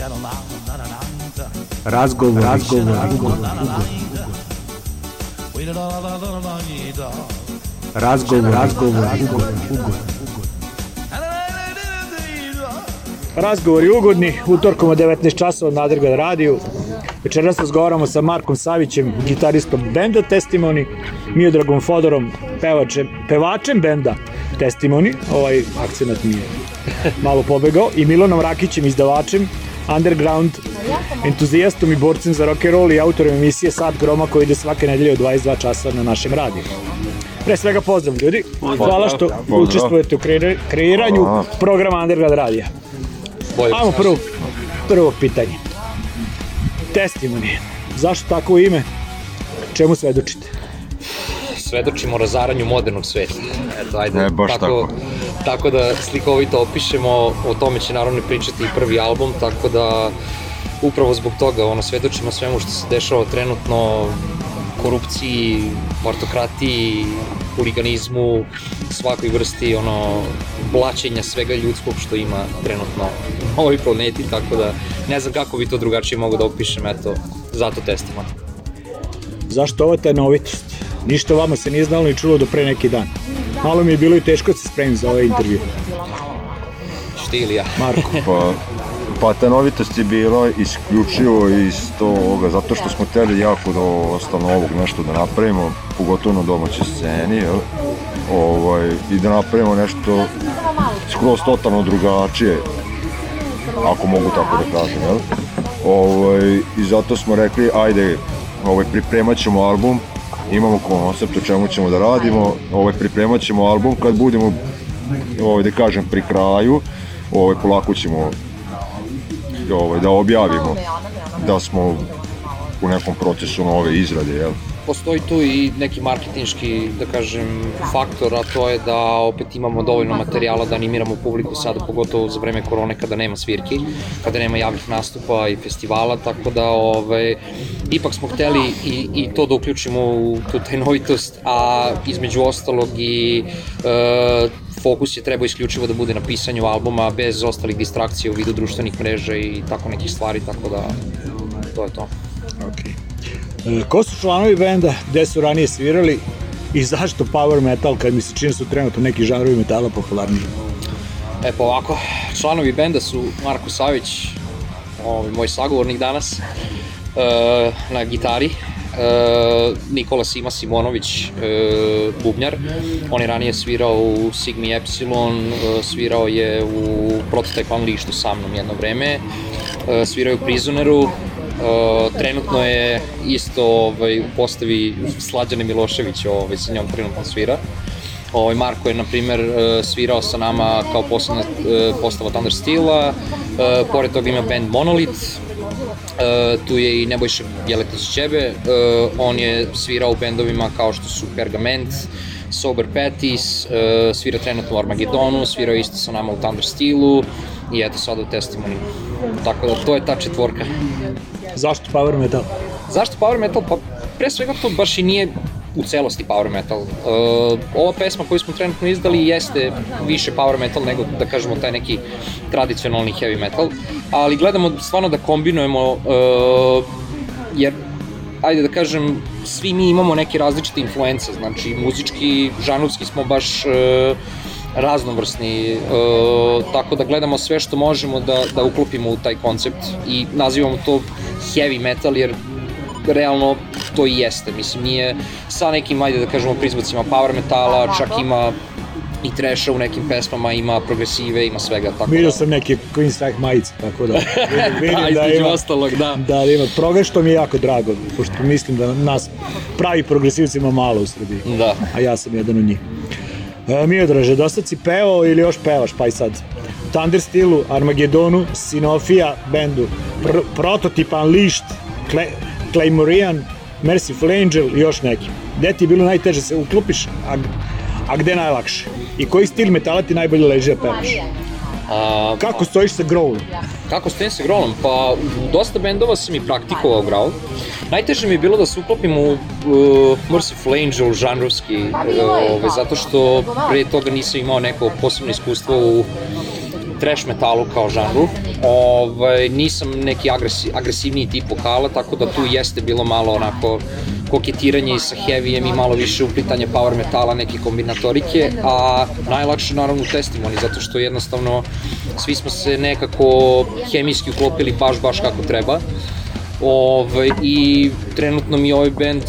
Razgovor, razgovor, ugovor, ugovor. Razgovor, razgovor, ugovor, ugovor. Razgovori ugodni, utorkom od 19 časova na Adrgan radiju. Večeras razgovaramo sa Markom Savićem, gitaristom benda Testimony, Miodragom Fodorom, pevačem, pevačem benda Testimony, ovaj akcenat mi je malo pobegao, i Milonom Rakićem, izdavačem underground entuzijastom i borcem za rock and roll i autorom emisije Sad Groma koji ide svake nedelje od 22 časa na našem radiju. Pre svega pozdrav ljudi, hvala što pozdrav. učestvujete u kreiranju programa Underground radija. Ajmo prvo, prvo pitanje. Testimonije. Zašto tako ime? Čemu svedočite? svedočimo razaranju modernog sveta. Eto, ajde, e, baš tako, tako. tako da slikovito opišemo, o tome će naravno pričati i prvi album, tako da upravo zbog toga ono, svedočimo svemu što se dešava trenutno korupciji, partokratiji, huliganizmu, svakoj vrsti ono, blaćenja svega ljudskog što ima trenutno na ovoj planeti, tako da ne znam kako bi to drugačije mogo da opišem, eto, zato testima. Zašto ova tenovitost? Ništa vama se nije znalo ni čulo do pre neki dan. Malo mi je bilo i teško da se spremim za ovaj intervju. Štilija. Marko. Pa, pa ta patanovitost je bila isključivo iz toga, zato što smo hteli jako da ostalo ovog nešto da napravimo, pogotovo na domaćoj sceni, jel? Ovaj, i da napravimo nešto skroz totalno drugačije, ako mogu tako da kažem, jel? Ovaj, I zato smo rekli, ajde, ovaj, pripremat ćemo album, imamo koncept o čemu ćemo da radimo, ovaj, pripremat ćemo album kad budemo, ovaj, da kažem, pri kraju, ovaj, polako ćemo ovaj, da objavimo da smo u nekom procesu nove izrade, jel? postoji tu i neki marketinški, da kažem, faktor, a to je da opet imamo dovoljno materijala da animiramo publiku sada, pogotovo za vreme korone kada nema svirki, kada nema javnih nastupa i festivala, tako da ove, ovaj, ipak smo hteli i, i to da uključimo u tu tajnovitost, a između ostalog i e, fokus je trebao isključivo da bude na pisanju albuma bez ostalih distrakcija u vidu društvenih mreža i tako nekih stvari, tako da to je to. E, ko su članovi benda, gde su ranije svirali i zašto power metal kad mi se čini da su trenutno neki žanrovi metala popularniji? E pa ovako, članovi benda su Marko Savić, ovaj, moj sagovornik danas, e, na gitari, e, Nikola Sima Simonović, e, bubnjar, on je ranije svirao u Sigmi Epsilon, e, svirao je u Prototype Unleashedu sa mnom jedno vreme, e, svirao je u Prisoneru, Uh, trenutno je isto ovaj, u postavi Slađane Milošević, ovaj, sa njom trenutno svira. Ovaj, Marko je, na primer, e, svirao sa nama kao posebna e, postava Thunder Steela, uh, e, pored toga ima band Monolith, tu je i Nebojša Bjeletić Čebe, on je svirao u bendovima kao što su Pergament, Sober Patties, svira trenutno u Armagedonu, svirao isto sa nama u Thunder Steelu i eto sada u testimoni. Tako da to je ta četvorka. Zašto power metal? Zašto power metal? Pa pre svega to baš i nije u celosti power metal. Uh, ova pesma koju smo trenutno izdali jeste više power metal nego da kažemo taj neki tradicionalni heavy metal, ali gledamo stvarno da kombinujemo uh, jer ajde da kažem, svi mi imamo neke različite influence, znači muzički, žanrovski smo baš uh, raznovrsni, e, tako da gledamo sve što možemo da, da uklopimo u taj koncept i nazivamo to heavy metal jer realno to i jeste, mislim nije sa nekim, ajde da kažemo, prizbacima power metala, čak ima i treša u nekim pesmama, ima progresive, ima svega, tako Vidio da. sam neke Queen Strike majice, tako da. Vidim, vidim da, da ima, ostalog, da. Da, da ima progres, što mi je jako drago, pošto mislim da nas pravi progresivcima malo u Srbiji. Da. A ja sam jedan od njih. E, Miodraže, dosta si pevao ili još pevaš, pa i sad? Thunder Steelu, Armagedonu, Sinofija, bendu, pr prototipan lišt, Cle Claymorian, Merciful Angel i još neki. Gde ti je bilo najteže da se uklopiš, a, a gde najlakše? I koji stil metala ti najbolje leži da pevaš? A, kako stojiš sa growlom? Kako stojim sa growlom? Pa dosta bendova sam i praktikovao growl. Najteže mi je bilo da se uklopim u uh, Merciful Angel žanrovski, uh, zato što pre toga nisam imao neko posebno iskustvo u trash metalu kao žanru. Ovaj, nisam neki agresi, agresivniji tip vokala, tako da tu jeste bilo malo onako koketiranje sa heavijem i malo više uplitanje power metala, neke kombinatorike, a najlakše naravno u testimoni, zato što jednostavno svi smo se nekako hemijski uklopili baš baš kako treba. Ove, ovaj, I trenutno mi ovaj band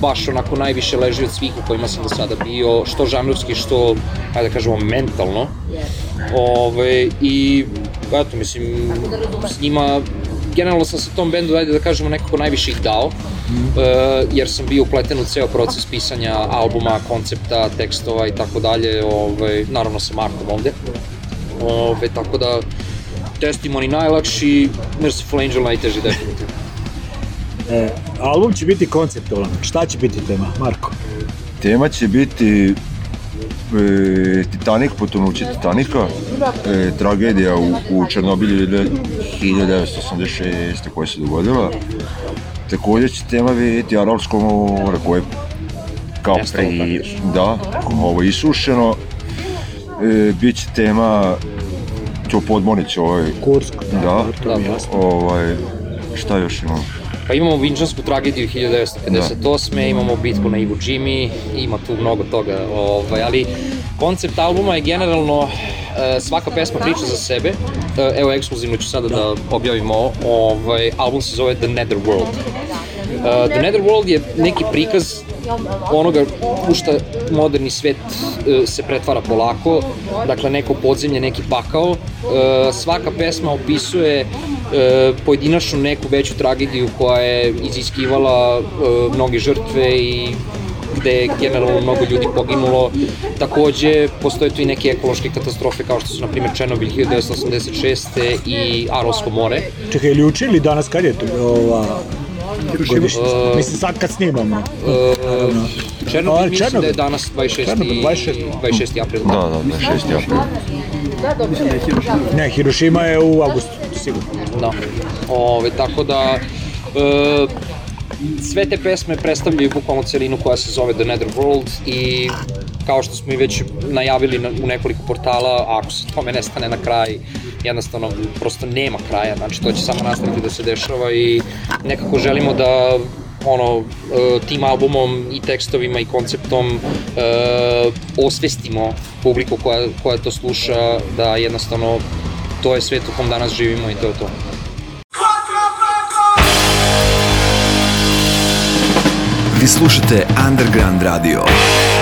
baš onako najviše leži od svih u kojima sam do sada bio, što žanrovski, što, ajde da kažemo, mentalno. Ove, ovaj, I, eto, mislim, s njima generalno sam sa tom bendu, ajde da kažemo, nekako najviše ih dao, mm. jer sam bio upleten u ceo proces pisanja albuma, koncepta, tekstova i tako dalje, ovaj, naravno sa Markom ovde. Ove, ovaj, tako da, Testimony najlakši, Merciful Angel najteži definitivno. e, album će biti konceptualan. Šta će biti tema, Marko? Tema će biti e, Titanic, potonuće Titanika, e, tragedija u, u Černobilju 1986. koja se dogodila. Također će tema biti arapskom more koje kao pre, da, ovo isušeno. E, Biće tema Ćo Podmorić, ovaj... Kursk, da, da, to da, mi jasno. Ovaj, šta još imamo? Pa imamo Vinčansku tragediju 1958. Da. Imamo bitku na Ivu Jimmy, ima tu mnogo toga, ovaj, ali koncept albuma je generalno e, svaka pesma priča za sebe. E, evo, ekskluzivno ću sada da, da objavimo, ovaj, album se zove The Netherworld. Uh, The Netherworld je neki prikaz onoga u šta moderni svet uh, se pretvara polako, dakle neko podzemlje, neki pakao. Uh, svaka pesma opisuje uh, pojedinačnu neku veću tragediju koja je iziskivala uh, mnoge žrtve i gde je generalno mnogo ljudi poginulo. Takođe, postoje tu i neke ekološke katastrofe kao što su, na primjer, Černobil 1986. i Arlovsko more. Čekaj, ili učili danas kad je to ova Godišnje. Mislim sad kad snimamo. Uh, Černobil pa, mislim da je danas 26. Černobil, 26. 26. april. Da, da, 26. april. Da, da, da. Ne, Hirošima je u augustu, sigurno. Da. Ove, tako da, e, sve te pesme predstavljaju bukvalno celinu koja se zove The Netherworld i kao što smo i već najavili na, u nekoliko portala, ako se tome nestane na kraj, jednostavno prosto nema kraja, znači to će samo nastaviti da se dešava i nekako želimo da ono, e, tim albumom i tekstovima i konceptom e, osvestimo publiku koja, koja to sluša da jednostavno to je svet u kom danas živimo i to je to. Vi slušate Underground Radio. Underground Radio.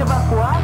evacuar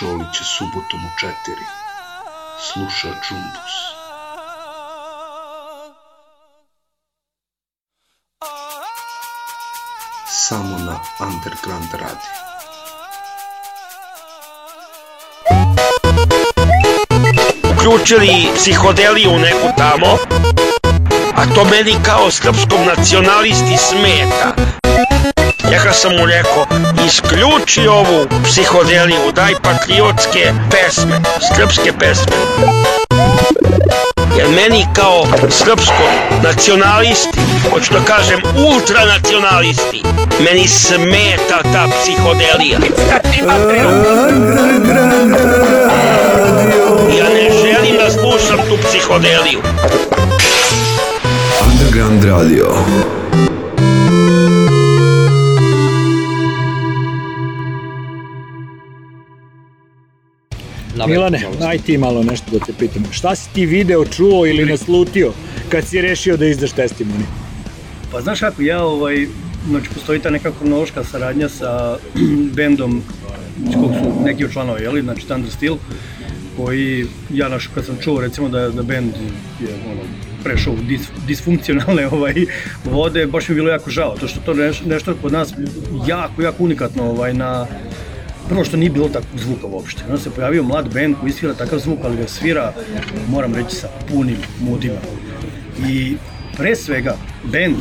Čolić subotom u četiri. Sluša Čumbus. Samo na Underground Radio. uključili psihodeliju neku tamo, a to meni kao srpskom nacionalisti smeta. Ja ga sam mu rekao, isključi ovu psihodeliju, daj patriotske pesme, srpske pesme. Jer meni kao srpsko nacionalisti, hoću da kažem ultranacionalisti, meni smeta ta psihodelija. Ja ne želim da slušam tu psihodeliju. Underground Radio Milane, aj ti malo nešto da te pitam. Šta si ti video, čuo ili naslutio kad si rešio da izdaš testimoni? Pa znaš kako, ja ovaj, znači postoji ta neka hronološka saradnja sa bendom kog su neki od članova, jeli, znači Thunder Steel, koji, ja naš, kad sam čuo recimo da, da band je ono, prešao u dis, disfunkcionalne ovaj, vode, baš mi je bilo jako žao, to što to neš, nešto kod nas jako, jako unikatno ovaj, na, prvo što nije bilo takvog zvuka uopšte. Onda se pojavio mlad band koji svira takav zvuk, ali ga svira, moram reći, sa punim mudima. I pre svega, band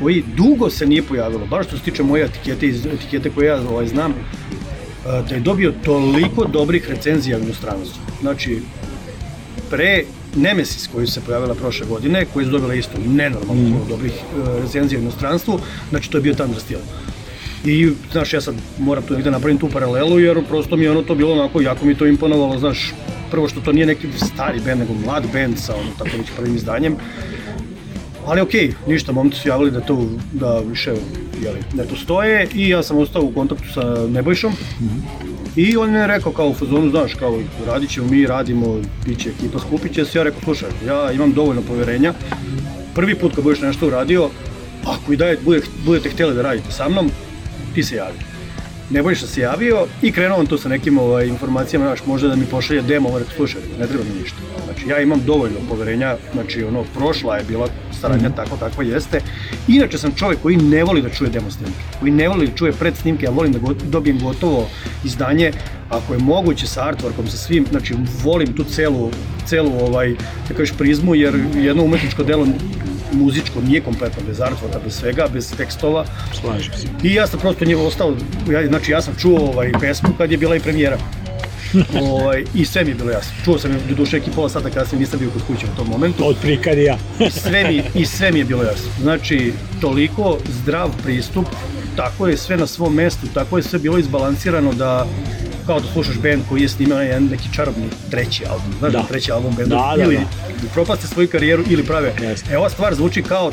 koji dugo se nije pojavilo, baš što se tiče moje etikete, etikete koje ja ovaj, znam, eh, da je dobio toliko dobrih recenzija u inostranstvu. Znači, pre Nemesis koju se pojavila prošle godine, koja je dobila isto nenormalno mm. dobrih eh, recenzija u inostranstvu, znači to je bio Thunder Steel. I, znaš, ja sad moram tu negde da napravim tu paralelu, jer prosto mi je ono to bilo onako, jako mi to imponovalo, znaš, prvo što to nije neki stari band, nego mlad band sa ono, tako već prvim izdanjem. Ali okej, okay, ništa, momci su javili da to, da više, jeli, da to stoje i ja sam ostao u kontaktu sa Nebojšom. Mm -hmm. I on mi je rekao kao u fazonu, znaš, kao radit ćemo mi, radimo, bit će ekipa, skupit će se. Ja rekao, slušaj, ja imam dovoljno poverenja. Prvi put kad budeš nešto uradio, ako i daje, budete htjeli da radite sa mnom, ti se javi. Nebojša da se javio i krenuo on to sa nekim ovaj, informacijama, znaš, možda da mi pošalje demo, ovaj, slušaj, ne treba mi ništa. Znači, ja imam dovoljno poverenja, znači, ono, prošla je bila saradnja, mm tako, takva jeste. Inače sam čovjek koji ne voli da čuje demo snimke, koji ne voli da čuje pred snimke, ja volim da go, dobijem gotovo izdanje, ako je moguće sa artworkom, sa svim, znači, volim tu celu, celu ovaj, da kažeš, prizmu, jer jedno umetničko delo muzičko nije kompletno, bez artworka, bez svega, bez tekstova. Slažem se. I ja sam prosto njemu ostao, ja, znači ja sam čuo ovaj pesmu kad je bila i premijera. ovaj, I sve mi je bilo jasno. Čuo sam je do duše neki pola sata kasnije, nisam bio kod kuće u tom momentu. Od prikarija. sve mi, I sve mi je bilo jasno. Znači, toliko zdrav pristup, tako je sve na svom mestu, tako je sve bilo izbalansirano da kao da slušaš band koji je snimao jedan neki čarobni treći album, znaš, da. treći album bendu, da, da, ili da, da. propaste svoju karijeru ili prave. Yes. E, ova stvar zvuči kao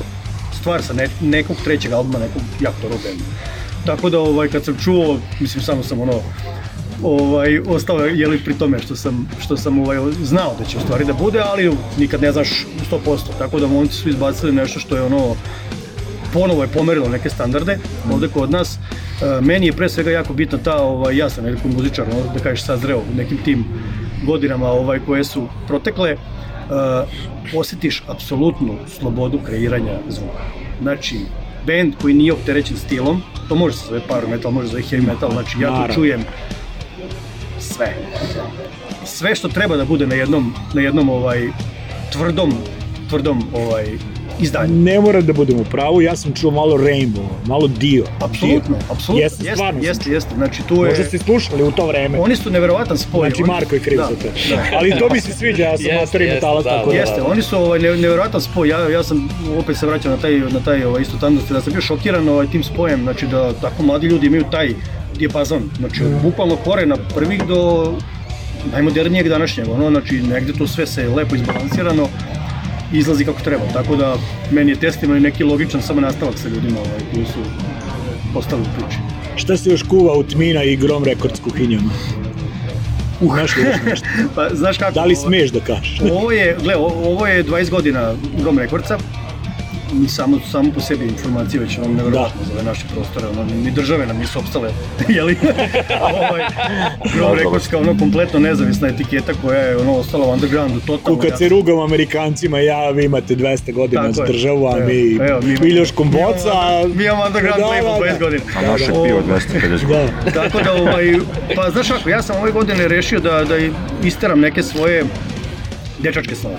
stvar sa ne, nekog trećeg albuma, nekog jak to benda. Tako da, ovaj, kad sam čuo, mislim, samo sam ono, ovaj, ostao je li pri tome što sam, što sam ovaj, znao da će u stvari da bude, ali nikad ne znaš 100%, tako da momci su izbacili nešto što je ono, ponovo je pomerilo neke standarde mm. ovde kod nas, E, meni je pre svega jako bitno ta, ovaj, ja sam nekako muzičar, no, da kažeš sad zreo, u nekim tim godinama ovaj, koje su protekle, uh, osjetiš apsolutnu slobodu kreiranja zvuka. Znači, band koji nije opterećen stilom, to može se zove power metal, može se zove heavy metal, znači ja tu čujem sve. Sve što treba da bude na jednom, na jednom ovaj, tvrdom, tvrdom ovaj, izdanje. Ne moram da budem u pravu, ja sam čuo malo Rainbow, malo Dio. Apsolutno, apsolutno. Jeste, jeste, stvarno jeste, jeste, znači tu je... Možda ste slušali u to vreme. Oni su neverovatan spoj. Znači Marko i kriv da, za to. Da. Ali to mi se sviđa, ja sam jeste, master metala. da, tako da. Jeste, oni su ovaj, neverovatan spoj, ja, ja sam opet se vraćao na taj, na taj ovaj, isto tandosti, da sam bio šokiran ovaj, tim spojem, znači da tako mladi ljudi imaju taj dijapazon, znači mm. bukvalno korena prvih do najmodernijeg današnjeg, ono, znači negde to sve se lepo izbalansirano, izlazi kako treba. Tako da, meni je testima i neki logičan samo nastavak sa ljudima ovaj, koji su postali u priči. Šta se još kuva u Tmina i Grom Records kuhinjama? Uh, znaš li nešto? pa, znaš kako? Da li smeš da kažeš? ovo je, gle, ovo je 20 godina Grom Recordsa, ni samo, samo po sebi informacije već ono nevjerojatno za naše prostore, ono, ni države nam nisu opstale, jeli? ovaj, prvo rekorska, ono, kompletno nezavisna etiketa koja je ono, ostala u undergroundu, totalno. Kad se rugam Amerikancima, ja, vi imate 200 godina Tako za državu, a mi miljoškom boca. Mi imamo underground lepo 20 da, da, da. godina. A naše pivo 250 godina. Tako da, ovaj, pa znaš ako, ja sam ove godine rešio da, da isteram neke svoje dečačke snove.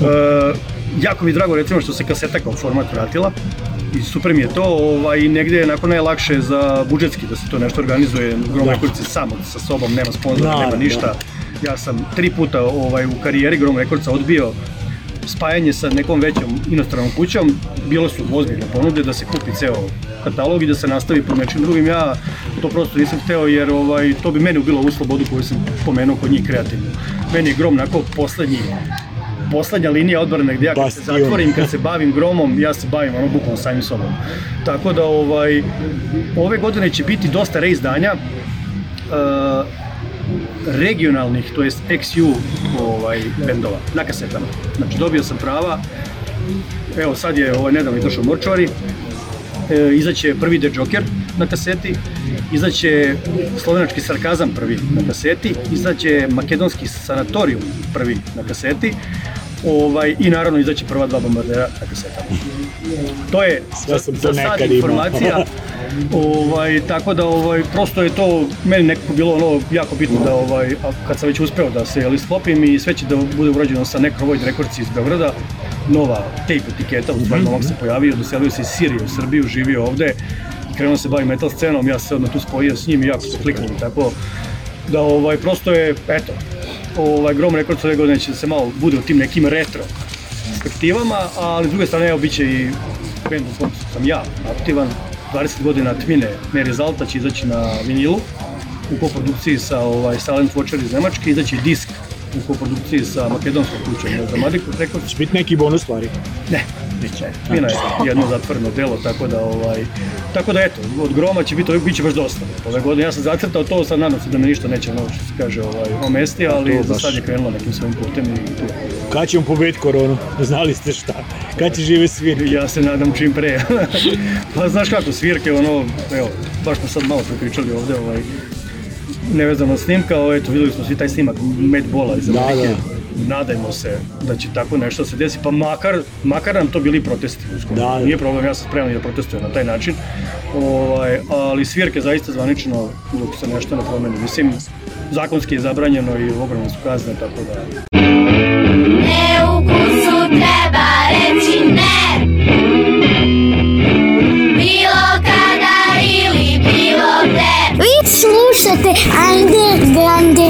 Uh, jako mi drago recimo što se kaseta kao format vratila i super mi je to, ovaj, negde je onako najlakše za budžetski da se to nešto organizuje u Gromoj da. Kurci sam sa sobom, nema sponzora, da, nema da. ništa. Ja sam tri puta ovaj, u karijeri Grom Rekordca odbio spajanje sa nekom većom inostranom kućom, bilo su ozbiljne ponude da se kupi ceo katalog i da se nastavi pod nečim drugim. Ja to prosto nisam hteo jer ovaj, to bi meni ubilo u slobodu koju sam pomenuo kod njih kreativno. Meni je Grom onako poslednji poslednja linija odbrane gdje ja kad se zatvorim, kad se bavim gromom, ja se bavim ono bukvalno samim sobom. Tako da ovaj, ove godine će biti dosta reizdanja, uh, regionalnih, to jest XU ovaj, bendova na kasetama. Znači dobio sam prava, evo sad je ovaj, nedavno došao Morčvari, e, izaće prvi The Joker na kaseti, izaće slovenački sarkazam prvi na kaseti, izaće makedonski sanatorijum prvi na kaseti, ovaj, i naravno izaći prva dva bombardera tako se kasetama. To je ja sam za, za sad informacija. ovaj, tako da ovaj, prosto je to meni nekako bilo ono jako bitno da ovaj, kad sam već uspeo da se ali sklopim i sve će da bude urađeno sa Necrovoid rekordci iz Beograda, nova tape etiketa, u stvari mm se pojavio, doselio se iz Sirije u Srbiju, živio ovde, krenuo se bavi metal scenom, ja se odmah tu spojio s njim i jako se kliknuli, tako da ovaj, prosto je, eto, ovaj, Grom Records ove godine će da se malo bude u tim nekim retro perspektivama, ali s druge strane evo bit će i band u kom sam ja aktivan, 20 godina tmine Mary Zalta će izaći na vinilu u koprodukciji sa ovaj, Silent Watcher iz Nemačke, izaći disk u koprodukciji sa makedonskom kućom za Madiku Records. Će biti neki bonus stvari? Ne, bit će. je jedno zatvrno delo, tako da, ovaj, tako da eto, od groma će biti, biće baš dosta. Ove godine ja sam zacrtao to, sad nadam se da me ništa neće ono što se kaže ovaj, omesti, ali za sad je krenulo nekim svojim putem i tu. Kad ćemo pobediti koronu? Znali ste šta? Kad će žive svirke? Ja se nadam čim pre. pa znaš kako, svirke, ono, evo, baš smo sad malo pričali ovde, ovaj, nevezano snimka, eto, videli smo svi taj snimak Madbola iz Amerike. Da, da nadajmo se da će tako nešto se desiti, pa makar, makar nam to bili protesti uskoro. Da, da. Nije problem, ja sam spreman da protestujem na taj način. Ovaj, ali svirke zaista zvanično dok se nešto ne promeni. Mislim, zakonski je zabranjeno i ogromne su kazne, tako da... Ne ukusu treba reći ne Bilo kada ili bilo gde Vi slušate Underground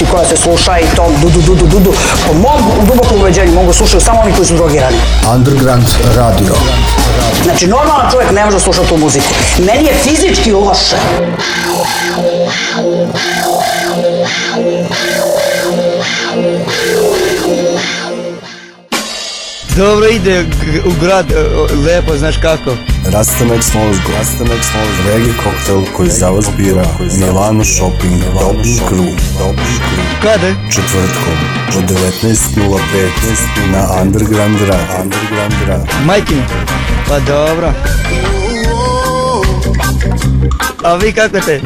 muzici znači, koja se sluša i to du du du du du du. Po mom dubokom uveđenju mogu da slušati samo oni koji su drogirani. Underground radio. Znači normalan čovjek ne može slušati tu muziku. Meni je fizički loše. Dobro ide u grad, e, lepo, znaš kako. Rastanak Smolžgo, Rastanak Smolžgo, Regi koktel koji za vas bira Milano Shopping, Dobri Kru, Dobri Kru. Kada? Četvrtkom, od 19.05 na Underground Rad. Underground Rad. Majkino, pa dobro. A vi kako te?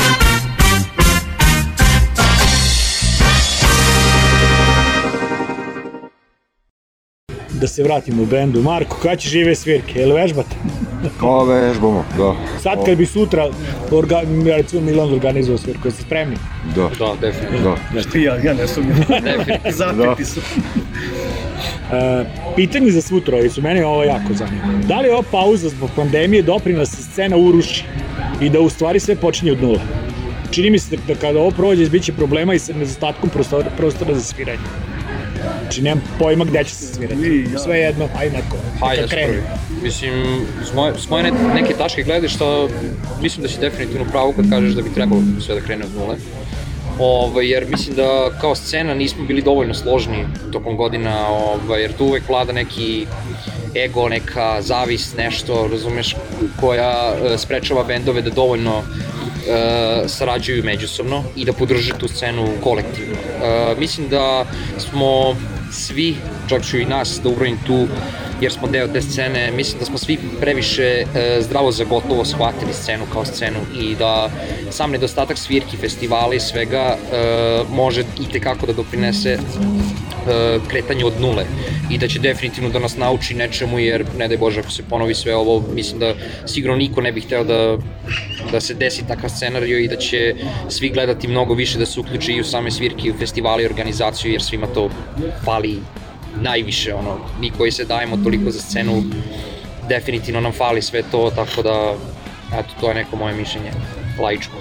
Da se vratimo u bendu. Marko, kada će žive svirke? Jel vežbate? To pa, vežbamo, da. Sad kad bi sutra orga, recimo Milan organizovao svirku, jeste spremni? Da. Da, definitivno. Da. Šta ja, ja ne sumnjam. Zapeti da. su. Uh, pitanje za sutro, jer su mene ovo jako zanima. Da li je ova pauza zbog pandemije doprinila da se scena uruši i da u stvari sve počinje od nula? Čini mi se da kada ovo prođe, biće problema i sa nedostatkom prostora, prostora za sviranje. Znači, nemam pojma gde će se svirati. Da. Sve jedno, aj neko, pa, neka ja krenu. Mislim, s moje, s moje neke tačke gledišta, mislim da si definitivno pravo kad kažeš da bi trebalo sve da krene od nule. Ovaj, jer mislim da kao scena nismo bili dovoljno složni tokom godina, ovaj, jer tu uvek vlada neki ego, neka zavis, nešto, razumeš, koja e, sprečava bendove da dovoljno e, sarađuju međusobno i da podrže tu scenu kolektivno. E, mislim da smo svi, čak ću i nas da ubranim tu, jer smo deo te scene, mislim da smo svi previše e, zdravo za gotovo shvatili scenu kao scenu i da sam nedostatak svirki, festivala i svega e, može i tekako da doprinese Eh, kretanje od nule i da će definitivno da nas nauči nečemu jer ne daj Bože ako se ponovi sve ovo mislim da sigurno niko ne bi hteo da, da se desi takav scenario i da će svi gledati mnogo više da se uključi i u same svirke i u festivali i organizaciju jer svima to fali najviše ono, mi koji se dajemo toliko za scenu definitivno nam fali sve to tako da eto to je neko moje mišljenje laičko.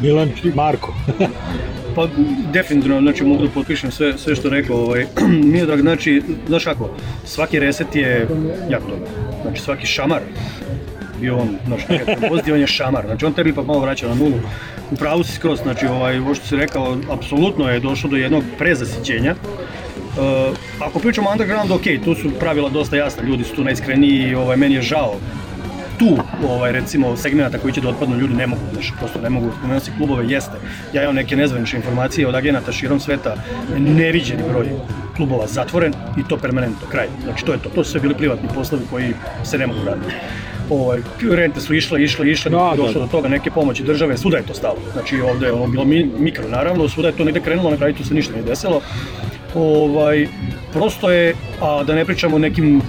Milan i Marko. pa definitivno, znači mogu da potpišem sve, sve što rekao ovaj, drag znači, znaš kako, svaki reset je jako dobar, znači svaki šamar, bio on, znaš, pozitivan je šamar, znači on tebi pa malo vraća na nulu, u pravu si skroz, znači ovaj, ovo što se rekao, apsolutno je došlo do jednog prezasićenja, Uh, ako pričamo underground, ok, tu su pravila dosta jasna, ljudi su tu najiskreniji i ovaj, meni je žao tu ovaj, recimo segmenta koji će da otpadnu ljudi ne mogu, znači, prosto ne mogu. Spomenuo si klubove, jeste. Ja imam neke nezvanične informacije od agenata širom sveta, neviđeni broj klubova zatvoren i to permanentno, kraj. Znači to je to, to su sve bili privatni poslovi koji se ne mogu raditi ovaj, rente su išle, išle, išle, da, da došlo da, do toga neke pomoći države, svuda je to stalo. Znači ovde je ono bilo mi, mikro naravno, svuda je to negde krenulo, na kraju tu se ništa nije desilo. Ovaj, prosto je, a da ne pričamo o nekim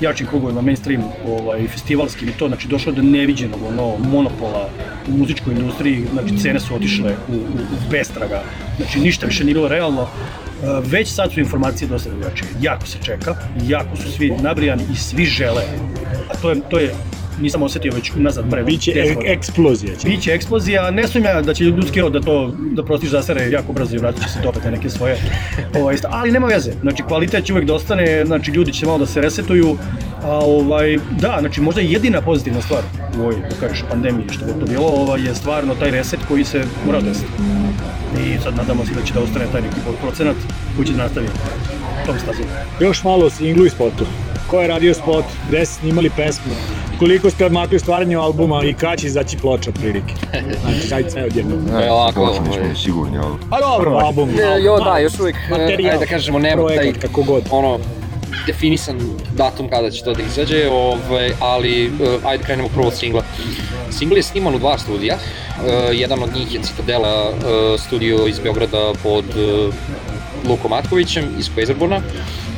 jačim krugovima, mainstream, ovaj, festivalskim i to, znači došlo do neviđenog ono, monopola u muzičkoj industriji, znači cene su otišle u, u, u bestraga, znači ništa više nije bilo realno, e, već sad su informacije dosta drugačije. Jako se čeka, jako su svi nabrijani i svi žele. A to je, to je nisam osetio već unazad pre. Biće ek e- eksplozija. Će. Biće eksplozija, ne sumnjam ja da će ljudski rod da to da prostiš zasere jako brzo i vratit će se to opet neke svoje. Ovaj, ali nema veze, znači kvalitet će uvek da ostane, znači ljudi će malo da se resetuju, a ovaj, da, znači možda jedina pozitivna stvar u ovoj, da kažeš, pandemiji što je to bilo, ovaj, je stvarno taj reset koji se mora desiti. I sad nadamo se da će da ostane taj neki procenat koji će da nastavi tom stazom. Još malo o singlu i spotu. Ko je radio spot, gde ste snimali pesmu, koliko ste odmakli stvaranju albuma i kada će izaći ploča prilike. Znači, taj ceo odjedno. Ne, lako. Ploča nismo sigurni, ali... Pa dobro, album. Ne, jo, da, još uvijek, e, materijal, ajde da kažemo, nema taj... kako god. Ono, definisan datum kada će to da izađe, ovaj, ali uh, ajde da krenemo prvo od singla. Singl je sniman u dva studija, e, jedan od njih je Citadela studio iz Beograda pod Lukom Matkovićem iz Pezerburna,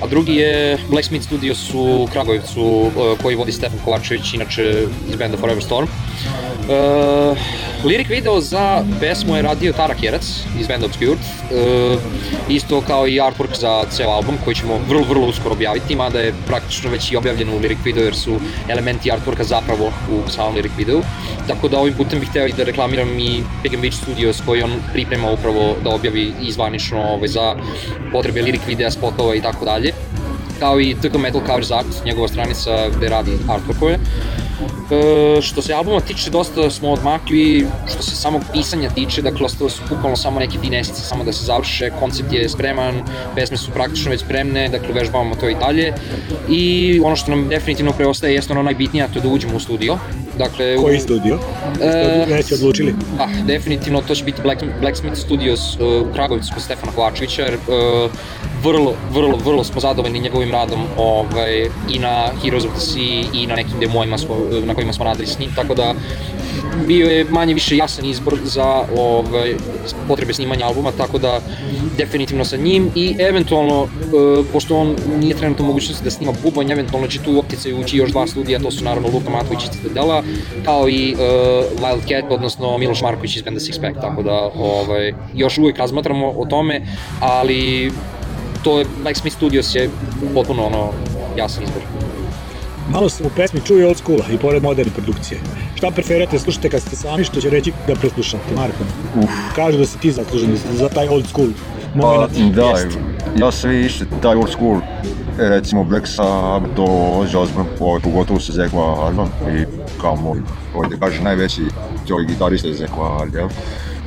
a drugi je Blacksmith Studios u Kragujevcu e, koji vodi Stefan Kovačević, inače iz benda Forever Storm. Uh, lirik video za pesmu je radio Tara Kjerac iz benda Obscured, uh, isto kao i artwork za ceo album koji ćemo vrlo, vrlo uskoro objaviti, mada je praktično već i objavljeno u lirik video jer su elementi artworka zapravo u samom lirik videu. Tako da ovim putem bih hteo i da reklamiram i Pagan Beach Studios koji on priprema upravo da objavi i zvanično ovaj, za potrebe lirik videa, spotova i tako dalje kao i TK Metal Covers Art, njegova stranica gde radi artworkove. Uh, E, što se albuma tiče, dosta smo odmakli, što se samog pisanja tiče, dakle ostalo su bukvalno samo neke finesice, samo da se završe, koncept je spreman, pesme su praktično već spremne, dakle vežbavamo to i dalje. I ono što nam definitivno preostaje jeste ono najbitnije, a to je da uđemo u studio. Dakle, Koji studio? E, Već odlučili? Da, definitivno to će biti Black, Blacksmith Studios uh, u Kragovicu kod Stefana Kovačevića, jer uh, vrlo, vrlo, vrlo smo zadovoljni njegovim radom ovaj, i na Heroes of the Sea i na nekim demojima smo, na kojima smo radili s njim, tako da bio je manje više jasan izbor za ovaj, potrebe snimanja albuma, tako da definitivno sa njim i eventualno, e, pošto on nije trenutno mogućnosti da snima bubanj, eventualno će tu u optice ući još dva studija, to su naravno Luka Matović i Citadela, kao i e, Wildcat, odnosno Miloš Marković iz benda Six Pack, tako da ovaj, još uvijek razmatramo o tome, ali to je, Mike Smith Studios je potpuno ono, jasan izbor. Malo sam u pesmi čuje old school i pored moderne produkcije. Šta preferirate, slušate kad ste sami, što će reći da preslušate, Marko? Uf. Kažu da si ti zaslužen za taj old school moment. Pa, da, jest. ja sve išće taj old school, e, recimo Black Sabbath, Ozzy Osbourne, pa pogotovo sa Zekva Alban i kao moj, ovdje kaže najveći teori gitarista Zekva Alban,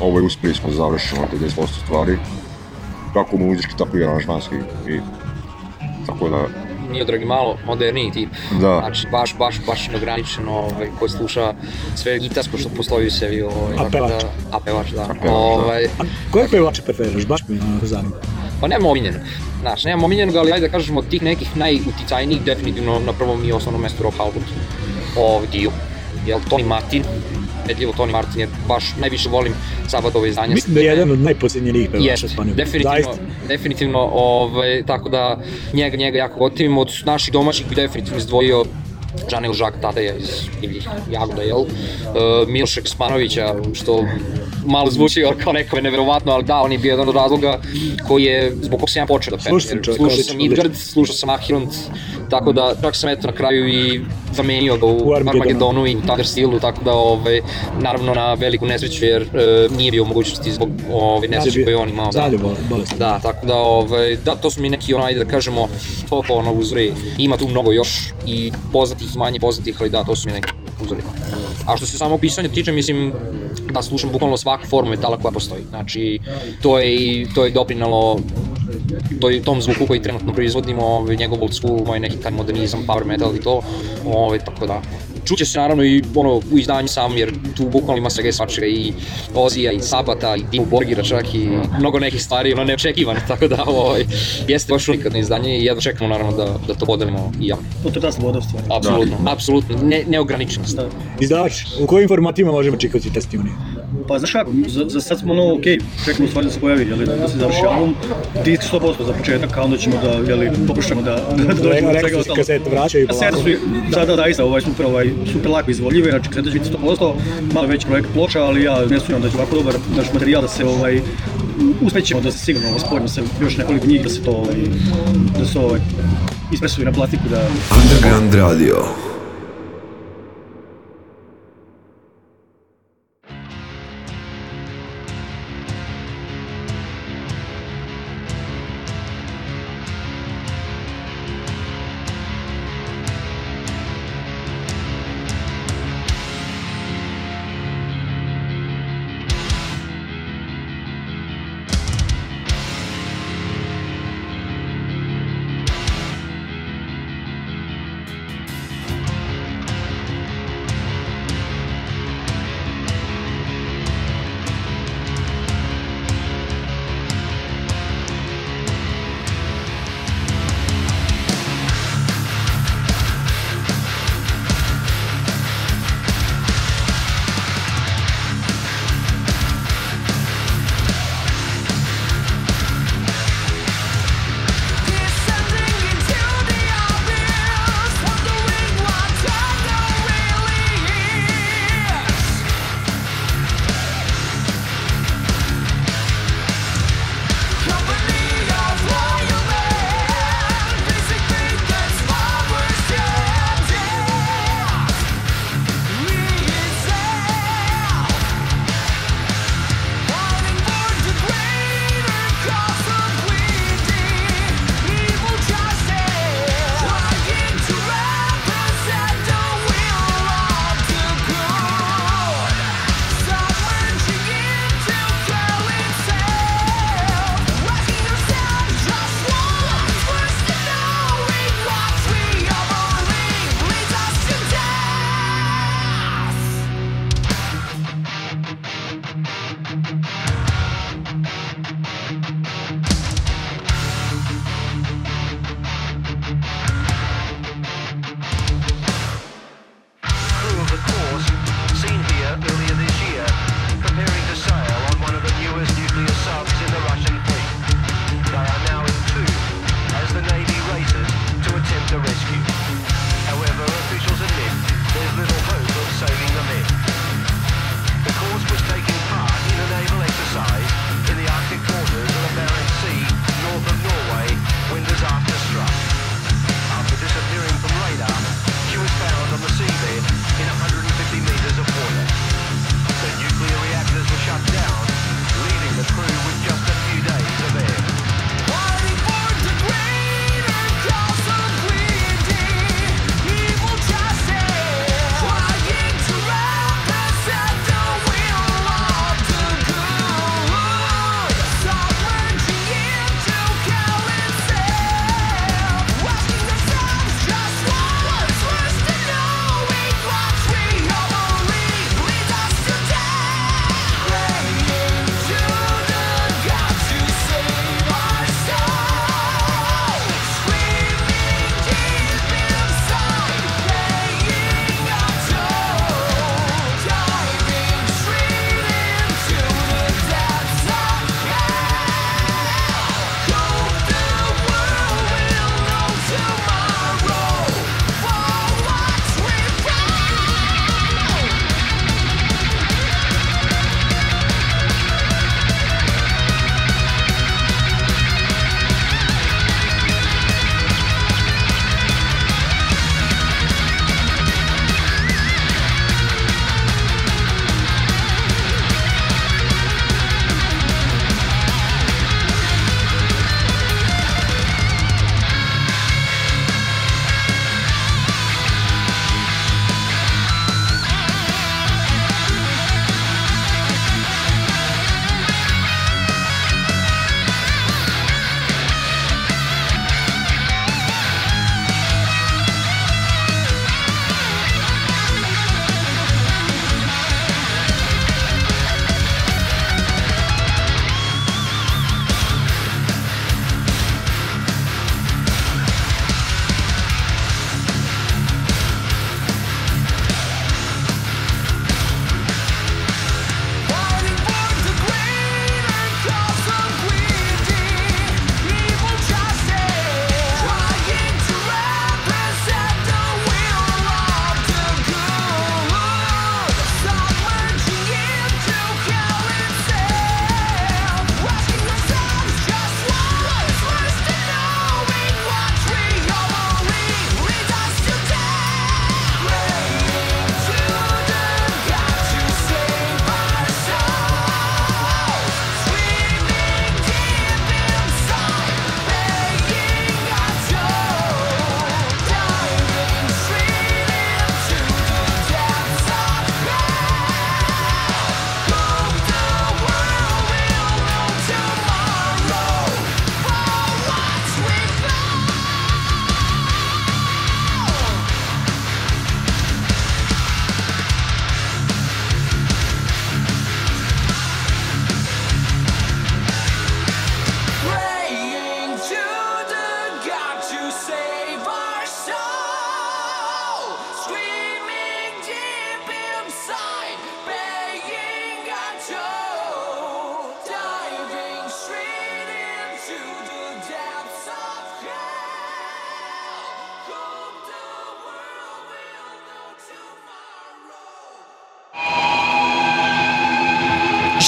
ovaj, uspeli smo da završimo 90% stvari, kako muzički, tako i aranžmanski. I, tako da, nije dragi malo moderniji tip. Da. Znači, baš, baš, baš neograničeno, ovaj, koji sluša sve gitarsko što postoji u sebi. Ovaj, da- a pevač. Da, a pevač, da. A pevač, ovaj, da. A koje pevače preferiraš? Baš me eh, zanima. Pa nemam omiljeno. Znaš, nemam omiljenog, ali ajde da kažemo tih nekih najuticajnijih definitivno na prvom i osnovnom mestu rock album. Ovaj dio. Jel Tony Martin, ubedljivo Tony Martin, jer baš najviše volim Sabatovo izdanje. Mislim da je jedan od najpocenjenijih pevača Tony definitivno, Zaista. definitivno, ovaj, tako da njega, njega jako gotivim. Od naših domaćih bi definitivno izdvojio Žanil Žak Tataja iz Divljih Jagoda, jel? Uh, e, Miloš Eksmanovića, što malo zvuči kao nekome neverovatno, ali da, on je bio jedan od razloga koji je, zbog kog sam ja počeo da pevam. Slušao sam čovjek. Slušao sam Midgard, slušao sam Ahirond, Tako da, čak sam eto na kraju i zamenio ga u, u Armagedonu i u Steelu, tako da, ovaj, naravno na veliku nesreću, jer e, nije bio mogućnosti zbog ovaj, nesreće koje on imao. Da. Zadlju bolest. Da, tako da, ovaj, da, to su mi neki, onaj, da kažemo, top ono uzori. Ima tu mnogo još i poznatih i manje poznatih, ali da, to su mi neki uzori. A što se samo pisanja tiče, mislim da slušam bukvalno svaku formu metala koja postoji. Znači, to je, i, to je doprinalo to, tom zvuku koji trenutno proizvodimo, ovaj, njegovu school, moj ovaj, neki taj modernizam, power metal i to, ovaj, tako da, Čuće se naravno i ono u izdanju sam jer tu bukvalno ima svega svačega i Ozija i Sabata i Dimu Borgira čak i mnogo nekih stvari ono neočekivane tako da ovaj, jeste baš unikatno izdanje i jedno čekamo naravno da, da to podelimo i ja. No, to je ta Apsolutno, da. apsolutno, ne, neograničenost. Da. Izdavač, u kojim formatima možemo čekati testimoni? Pa znaš kako, za, za sad smo ono, ok, čekamo stvari da se pojavi, jeli, da, da se završi album, disk 100% za početak, a onda ćemo da, jeli, pokušamo da, da dođemo do svega ostalo. Kasete vraćaju polako. su, da, da, da, iza, ovaj, super, ovaj, super lako izvodljive, znači kasete će biti 100%, malo već projekt ploča, ali ja ne sumnjam da će ovako dobar naš materijal da se, ovaj, uspećemo da se sigurno ovaj, spojimo se još nekoliko njih da se to, ovaj, da se ovaj, ispresuje na plastiku da... Underground Radio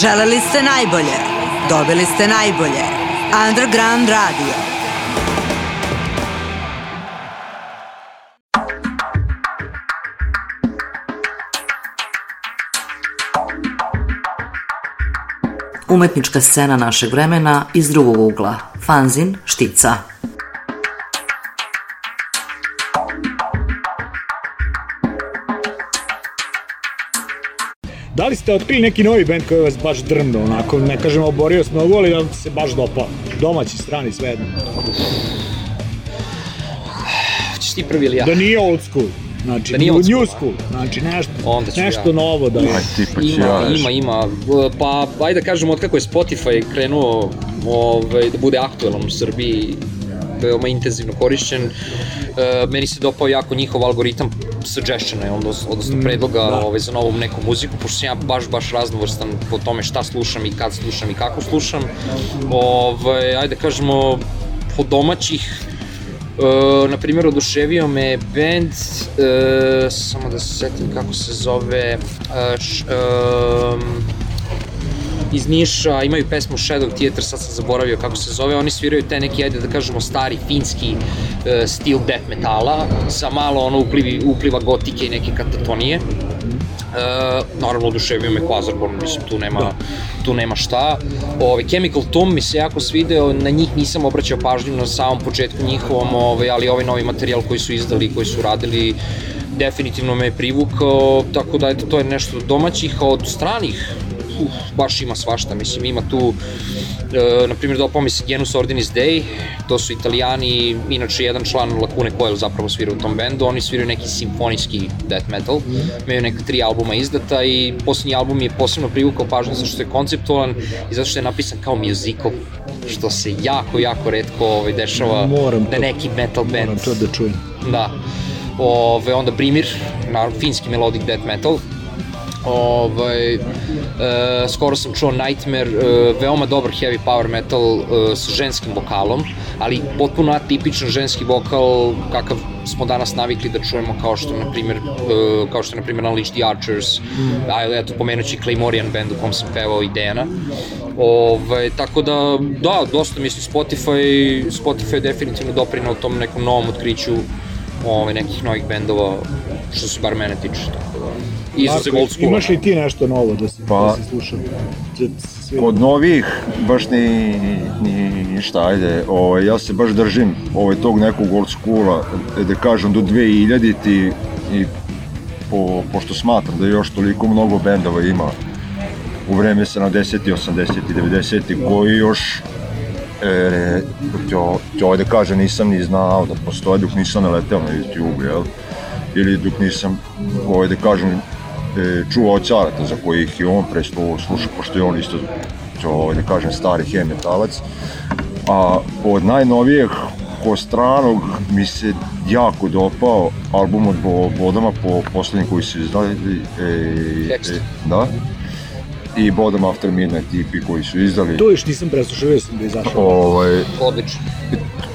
Želeli ste najbolje. Dobili ste najbolje. Underground Radio. Umetnička scena našeg vremena iz drugog ugla. Fanzin Štica. li ste otkrili neki novi bend koji vas baš drmno, onako, ne kažem oborio s nogu, ali da se baš dopao? Domaći, strani, sve jedno. Hoćeš ti prvi ili ja? Da nije old school. Znači, da nije old school, new school, znači nešto, nešto ja. novo da je. Pa ima, ima, ima. Pa, ajde da kažemo, otkako je Spotify krenuo ovaj, da bude aktuelan u Srbiji, veoma intenzivno korišćen. E, meni se dopao jako njihov algoritam suggestiona, odnosno, odnosno mm, predloga da. ovaj, za novu neku muziku, pošto sam ja baš, baš raznovrstan po tome šta slušam i kad slušam i kako slušam. Ovaj, ajde da kažemo, po domaćih Uh, na primjer, oduševio me band, uh, samo da se setim kako se zove, uh, š, um, iz Niša, imaju pesmu Shadow Theater, sad sam zaboravio kako se zove, oni sviraju te neki, ajde da kažemo, stari finski e, stil death metala, sa malo ono uplivi, upliva gotike i neke katatonije. E, naravno, oduševio me Quasarborn, mislim, tu nema, da. tu nema šta. Ove, Chemical Tomb mi se jako svideo, na njih nisam obraćao pažnju na samom početku njihovom, ove, ali ovaj novi materijal koji su izdali, koji su radili, definitivno me je privukao, tako da eto, to je nešto domaćih, a od stranih uf, baš ima svašta, mislim ima tu, e, na primjer dopao mi Genus Ordinis Day, to su italijani, inače jedan član Lacune Coil zapravo svira u tom bendu, oni sviraju neki simfonijski death metal, imaju neka tri albuma izdata i posljednji album je posebno privukao pažnju zato što je konceptualan i zato što je napisan kao musical, što se jako, jako redko ovaj, dešava moram da neki metal band. Moram to da čujem. Da. Ove, onda Primir, naravno, finski melodic death metal, Ovaj, e, skoro sam čuo Nightmare, e, veoma dobar heavy power metal e, sa ženskim vokalom, ali potpuno atipičan ženski vokal kakav smo danas navikli da čujemo kao što na primjer e, kao što na primjer Unleash the Archers, mm. a eto pomenući Claymorian band u kom sam pevao i Dejana. Ovaj, tako da, da, dosta mislim Spotify, Spotify je definitivno doprinao tom nekom novom otkriću ove, ovaj, nekih novih bendova, što se bar mene tiče. Tako da izuzev old school. Imaš li ti nešto novo da se, da pa, da se slušam? Da od novih baš ni, ni ništa, ajde. Ovaj, ja se baš držim ovaj, tog nekog old schoola, e, da kažem do 2000 ti i po, pošto smatram da još toliko mnogo bendova ima u vreme 70 80 90 koji još e, to, to da kažem nisam ni znao da postoje dok nisam naleteo na YouTube, jel? Ili dok nisam, ovaj, da kažem, e, čuva od carata za kojih i on presto sluša, pošto je on isto, to, da kažem, stari heavy metalac. A od najnovijeg ko stranog mi se jako dopao album od Bodama po poslednji koji su izdali. E, e, da i Bodom After Midnight EP koji su izdali. To još nisam preslušao, još sam da izašao. Ovaj, Odlično.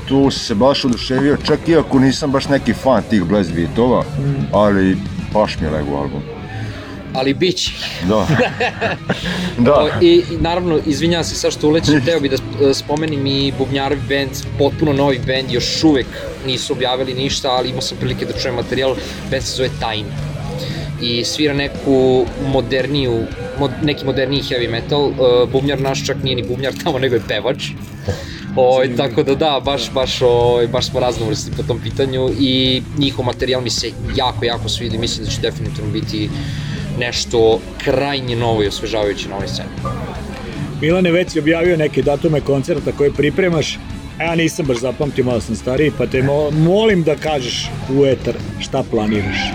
Tu se baš oduševio, čak iako nisam baš neki fan tih Blast Beatova, mm. ali baš mi je lego album ali bit će. Da. da. I, I naravno, izvinjavam se sad što ulećem, teo bih da e, spomenim i Bubnjarev band, potpuno novi band, još uvek nisu objavili ništa, ali imao sam prilike da čujem materijal, band se zove Tajn i svira neku moderniju, mod, neki moderniji heavy metal, uh, bubnjar naš čak nije ni bubnjar tamo, nego je pevač. O, tako da da, baš, baš, o, baš smo raznovrsti po tom pitanju i njihov materijal mi se jako, jako svidi, mislim da će definitivno biti nešto krajnje novo i osvežavajuće na ovoj sceni. Milane već je objavio neke datume koncerta koje pripremaš, a ja nisam baš zapamtio, malo sam stariji, pa te molim da kažeš u etar šta planiraš.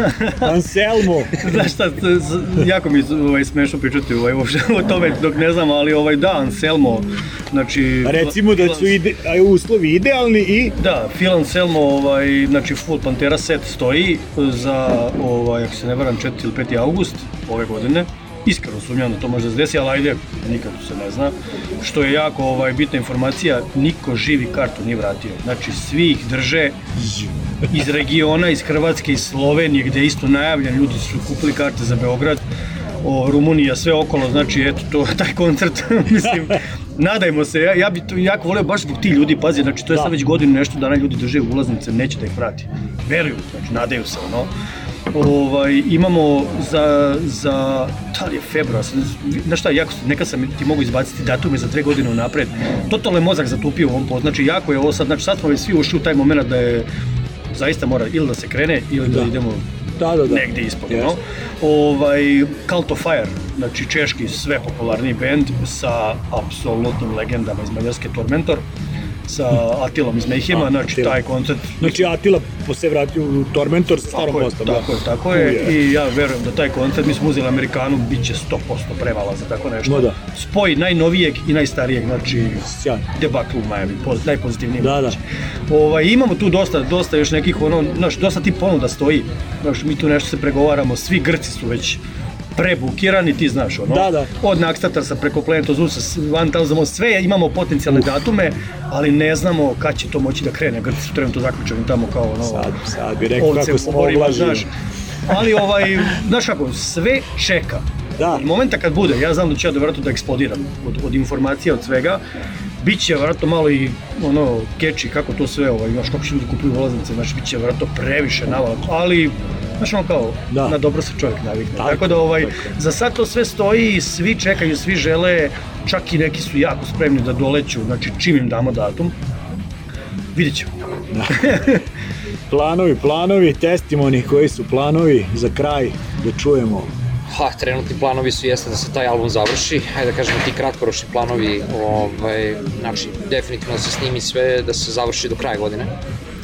Anselmo! Znaš šta, jako mi ovaj, smešno pričati ovaj, uopšte o tome dok ne znam, ali ovaj, da, Anselmo, znači... Recimo da su ide, uslovi idealni i... Da, Phil Anselmo, ovaj, znači Full Pantera set stoji za, ovaj, ako se ne varam, 4 ili 5. august ove godine iskreno sumnjam da to može da se desi, ali ajde, nikako se ne zna. Što je jako ovaj, bitna informacija, niko živi kartu nije vratio. Znači, svi ih drže iz regiona, iz Hrvatske, iz Slovenije, gde je isto najavljen, ljudi su kupili karte za Beograd, o, Rumunija, sve okolo, znači, eto, to, taj koncert, mislim, nadajmo se, ja, ja bi to jako voleo baš zbog ti ljudi, pazi, znači, to je da. sad već godinu nešto dana ljudi drže ulaznice, neće da ih vrati. Veruju, znači, nadaju se, ono ovaj, imamo za, za da li je februar, znaš šta, jako, neka sam ti mogu izbaciti datume za dve godine unapred, totalno je mozak zatupio u ovom pod, znači jako je ovo sad, znači sad smo već svi ušli u taj moment da je zaista mora ili da se krene ili da, da idemo da, da, da. negdje ispod. Yes. No? Ovaj, Cult of Fire, znači češki sve popularni band sa apsolutnim legendama iz Mađarske Tormentor sa Atilom iz Mehima, da, znači Atila. taj koncert. Znači Atila se vratio u Tormentor sa starom postavom. Da. Tako je, tako je, i ja verujem da taj koncert, mi smo uzeli Amerikanu, bit će 100% prevala za tako nešto. No da. Spoj najnovijeg i najstarijeg, znači Sjan. debaklu u Miami, poz, najpozitivniji. Da, da. Ovaj, imamo tu dosta, dosta još nekih, ono, znači, dosta ti ponuda stoji, znaš, mi tu nešto se pregovaramo, svi Grci su već prebukirani, ti znaš ono. Da, da. Od Nakstatarsa preko Planet Ozusa, Van Tausamo, sve imamo potencijalne Uf. datume, ali ne znamo kad će to moći da krene. Grci su trenutno zaključeni tamo kao ono... Sad, sad bi rekao kako smo znaš. Ali ovaj, znaš kako, sve čeka. Da. I momenta kad bude, ja znam da će ja da da eksplodiram od, od informacija, od svega, bit će vratno malo i ono keči kako to sve ovaj, znaš kako će ljudi kupuju ulaznice, znaš, bit će vratno previše navala, ali Znaš ono kao, da. na dobro se čovjek navikne. Tako, tako da ovaj, tako. za sad to sve stoji svi čekaju, svi žele, čak i neki su jako spremni da doleću, znači čim im damo datum, vidjet ćemo. Da. planovi, planovi, testimoni, koji su planovi za kraj, da čujemo Ha, trenutni planovi su jeste da se taj album završi, ajde da kažemo ti kratkoročni planovi, ovaj, znači definitivno da se snimi sve, da se završi do kraja godine.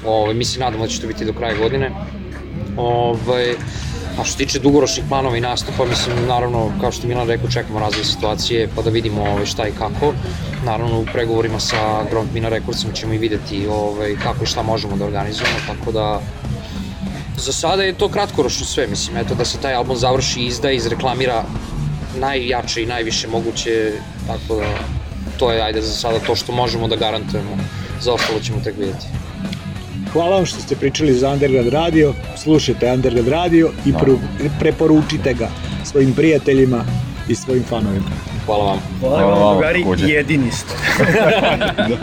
Ovaj, mi se nadamo da će to biti do kraja godine. Ovaj, a što se tiče dugoročnih planova i nastupa, mislim, naravno, kao što Milan rekao, čekamo razne situacije, pa da vidimo ovaj, šta i kako. Naravno, u pregovorima sa Grand Mina Recordsima ćemo i videti ovaj, kako i šta možemo da organizujemo, tako da za sada je to kratkoročno sve, mislim, eto da se taj album završi, izda, izreklamira najjače i najviše moguće, tako da to je ajde za sada to što možemo da garantujemo, za ostalo ćemo tek videti. Hvala vam što ste pričali za Underground Radio, slušajte Underground Radio i preporučite ga svojim prijateljima i svojim fanovima. Hvala vam. Hvala, Hvala vam, drugari, jedini ste. da.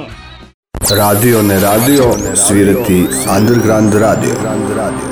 Radio ne radio, svirati Underground Radio.